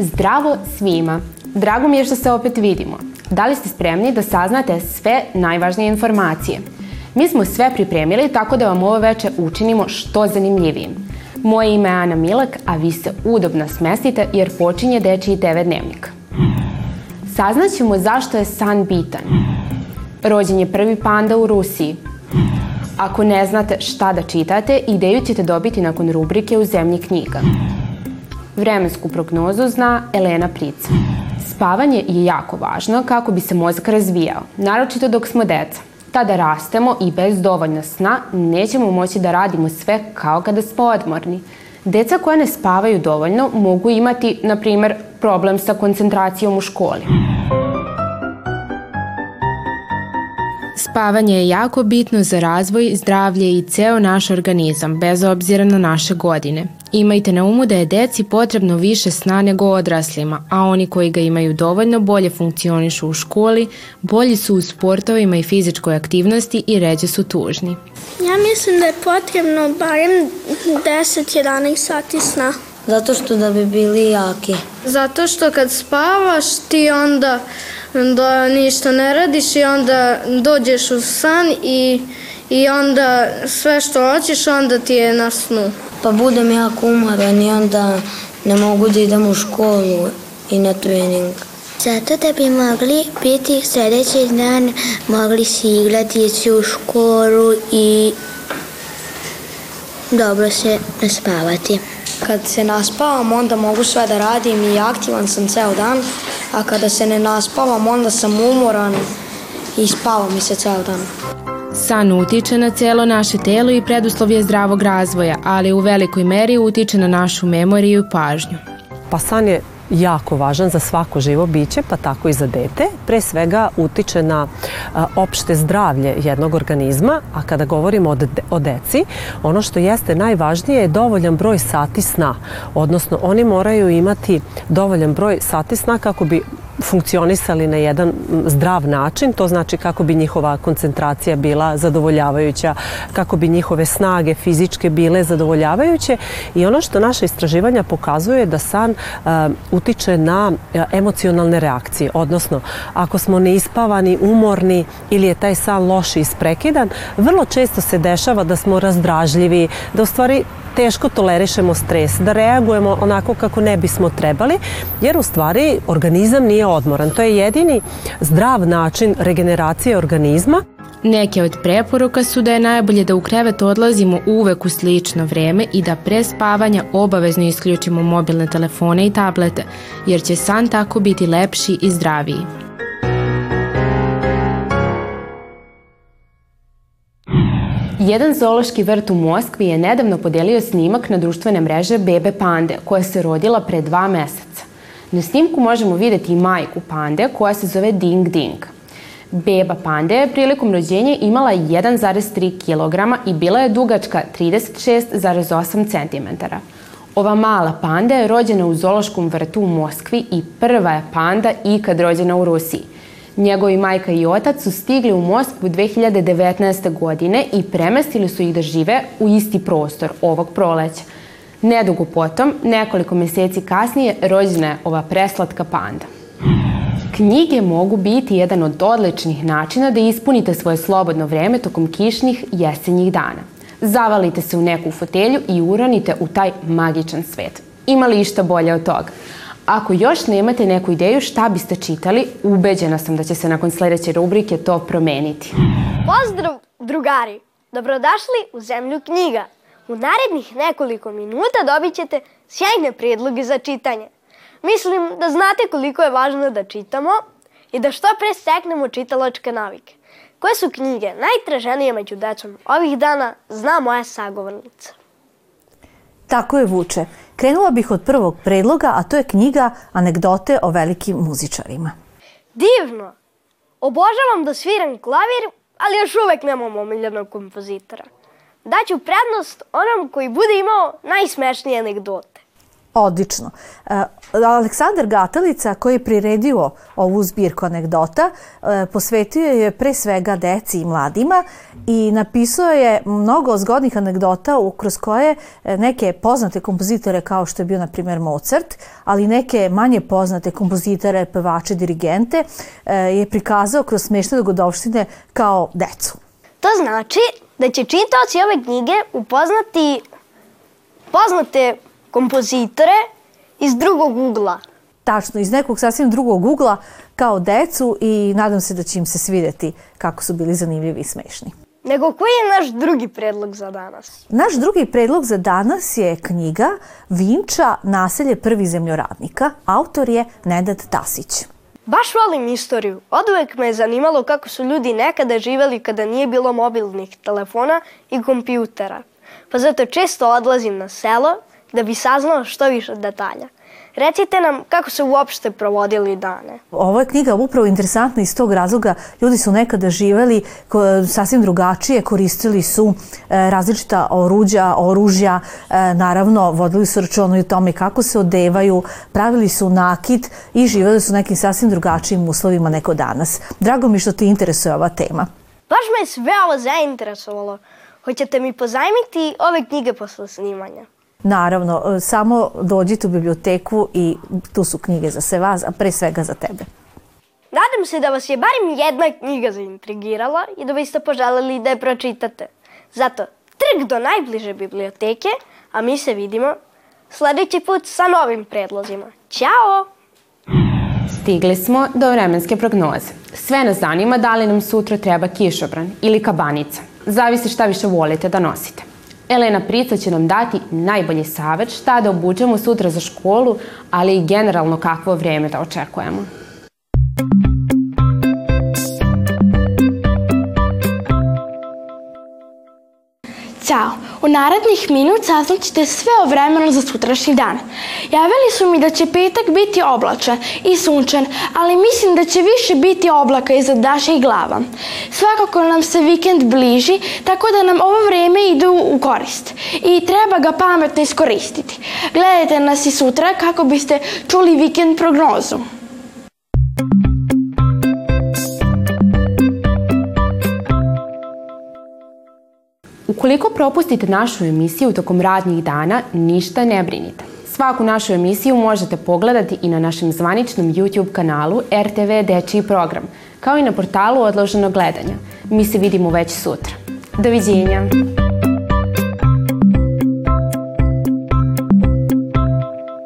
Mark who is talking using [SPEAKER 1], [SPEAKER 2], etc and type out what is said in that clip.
[SPEAKER 1] Zdravo svima! Drago mi je što se opet vidimo. Da li ste spremni da saznate sve najvažnije informacije? Mi smo sve pripremili tako da vam ovo veče učinimo što zanimljivijim. Moje ime je Ana Milak, a vi se udobno smestite jer počinje Dečiji TV dnevnik. Saznaćemo zašto je san bitan. Rođen je prvi panda u Rusiji. Ako ne znate šta da čitate, ideju ćete dobiti nakon rubrike u zemlji knjiga. Vremensku prognozu zna Elena Prica. Spavanje je jako važno kako bi se mozak razvijao, naročito dok smo deca. Tada rastemo i bez dovoljno sna nećemo moći da radimo sve kao kada smo odmorni. Deca koja ne spavaju dovoljno mogu imati, na primer, problem sa koncentracijom u školi. Spavanje je jako bitno za razvoj, zdravlje i ceo naš organizam, bez obzira na naše godine. Imajte na umu da je deci potrebno više sna nego odraslima, a oni koji ga imaju dovoljno bolje funkcionišu u školi, bolji su u sportovima i fizičkoj aktivnosti i ređe su tužni.
[SPEAKER 2] Ja mislim da je potrebno barem 10-11 sati sna.
[SPEAKER 3] Zato što da bi bili jaki.
[SPEAKER 4] Zato što kad spavaš ti onda da ništa ne radiš i onda dođeš u san i, i onda sve što hoćeš onda ti je na snu.
[SPEAKER 5] Pa budem jako umoran i onda ne mogu da idem u školu i na trening.
[SPEAKER 6] Zato da bi mogli biti sledeći dan, mogli si igrati ići u školu i dobro se naspavati.
[SPEAKER 7] Kad se naspavam, onda mogu sve da radim i aktivan sam ceo dan a kada se ne naspavam onda sam umoran i spavam mi se ceo dan.
[SPEAKER 1] San utiče na celo naše telo i preduslov je zdravog razvoja, ali u velikoj meri utiče na našu memoriju i pažnju.
[SPEAKER 8] Pa san je jako važan za svako živo biće, pa tako i za dete. Pre svega utiče na opšte zdravlje jednog organizma, a kada govorimo o, de, o deci, ono što jeste najvažnije je dovoljan broj sati sna, odnosno oni moraju imati dovoljan broj sati sna kako bi funkcionisali na jedan zdrav način, to znači kako bi njihova koncentracija bila zadovoljavajuća, kako bi njihove snage fizičke bile zadovoljavajuće i ono što naše istraživanja pokazuje da san uh, utiče na e, emocionalne reakcije, odnosno ako smo neispavani, umorni ili je taj san loš i isprekidan, vrlo često se dešava da smo razdražljivi, da u stvari teško tolerišemo stres, da reagujemo onako kako ne bismo trebali, jer u stvari organizam nije odmoran. To je jedini zdrav način regeneracije organizma.
[SPEAKER 1] Neke od preporuka su da je najbolje da u krevet odlazimo uvek u slično vreme i da pre spavanja obavezno isključimo mobilne telefone i tablete, jer će san tako biti lepši i zdraviji. Jedan zoološki vrt u Moskvi je nedavno podelio snimak na društvene mreže bebe pande, koja se rodila pre dva meseca. Na snimku možemo videti i majku pande, koja se zove Ding Ding. Beba pande je prilikom rođenja imala 1,3 kg i bila je dugačka 36,8 cm. Ova mala panda je rođena u zoološkom vrtu u Moskvi i prva je panda ikad rođena u Rusiji – Njegovi majka i otac su stigli u Moskvu 2019. godine i premestili su ih da žive u isti prostor ovog proleća. Nedugo potom, nekoliko meseci kasnije, rođena je ova preslatka panda. Knjige mogu biti jedan od odličnih načina da ispunite svoje slobodno vreme tokom kišnih jesenjih dana. Zavalite se u neku fotelju i uronite u taj magičan svet. Ima li išta bolje od toga? Ako još nemate neku ideju šta biste čitali, ubeđena sam da će se nakon sledeće rubrike to promeniti.
[SPEAKER 9] Pozdrav, drugari! Dobrodošli u Zemlju knjiga. U narednih nekoliko minuta dobit ćete sjajne predloge za čitanje. Mislim da znate koliko je važno da čitamo i da što pre steknemo čitaločke navike. Koje su knjige najtraženije među decom ovih dana, zna moja sagovornica.
[SPEAKER 1] Tako je, Vuče. Krenula bih od prvog predloga, a to je knjiga Anegdote o velikim muzičarima.
[SPEAKER 9] Divno! Obožavam da sviram klavir, ali još uvek nemam omiljenog kompozitora. Daću prednost onom koji bude imao najsmešnije anegdote.
[SPEAKER 1] Odlično. E, Aleksandar Gatalica koji je priredio ovu zbirku anegdota e, posvetio je pre svega deci i mladima i napisao je mnogo zgodnih anegdota kroz koje e, neke poznate kompozitore kao što je bio na primjer Mozart, ali neke manje poznate kompozitore, pevače, dirigente je prikazao kroz smešne dogodovštine kao decu.
[SPEAKER 9] To znači da će čitaoci ove knjige upoznati poznate kompozitore iz drugog ugla.
[SPEAKER 1] Tačno, iz nekog sasvim drugog ugla kao decu i nadam se da će im se svideti kako su bili zanimljivi i smešni.
[SPEAKER 9] Nego koji je naš drugi predlog za danas?
[SPEAKER 1] Naš drugi predlog za danas je knjiga Vinča naselje prvi zemljoradnika. Autor je Nedad Tasić.
[SPEAKER 9] Baš volim istoriju. Od uvek me je zanimalo kako su ljudi nekada živeli kada nije bilo mobilnih telefona i kompjutera. Pa zato često odlazim na selo da bi saznao što više detalja. Recite nam kako se uopšte provodili dane.
[SPEAKER 1] Ova je knjiga upravo interesantna iz tog razloga. Ljudi su nekada živeli sasvim drugačije, koristili su e, različita oruđa, oružja, e, naravno vodili su računo i tome kako se odevaju, pravili su nakit i živeli su nekim sasvim drugačijim uslovima neko danas. Drago mi što ti interesuje ova tema.
[SPEAKER 9] Baš me sve ovo zainteresovalo. Hoćete mi pozajmiti ove knjige posle snimanja?
[SPEAKER 1] Naravno, e, samo dođite u biblioteku i tu su knjige za sve vas, a pre svega za tebe.
[SPEAKER 9] Nadam se da vas je barem jedna knjiga zaintrigirala i da biste poželeli da je pročitate. Zato, trg do najbliže biblioteke, a mi se vidimo sledeći put sa novim predlozima. Ćao!
[SPEAKER 1] Stigli smo do vremenske prognoze. Sve nas zanima da li nam sutra treba kišobran ili kabanica. Zavisi šta više volite da nosite. Elena Prica će nam dati najbolji savet šta da obučemo sutra za školu, ali i generalno kakvo vreme da očekujemo.
[SPEAKER 10] Ćao! U narednih minut saznaćete sve o vremenu za sutrašnji dan. Javili su mi da će petak biti oblačan i sunčan, ali mislim da će više biti oblaka iznad naših glava. Svakako nam se vikend bliži, tako da nam ovo vreme ide u korist i treba ga pametno iskoristiti. Gledajte nas i sutra kako biste čuli vikend prognozu.
[SPEAKER 1] Ukoliko propustite našu emisiju tokom radnjih dana, ništa ne brinite. Svaku našu emisiju možete pogledati i na našem zvaničnom YouTube kanalu RTV Dečiji program, kao i na portalu odloženog gledanja. Mi se vidimo već sutra. Doviđenja!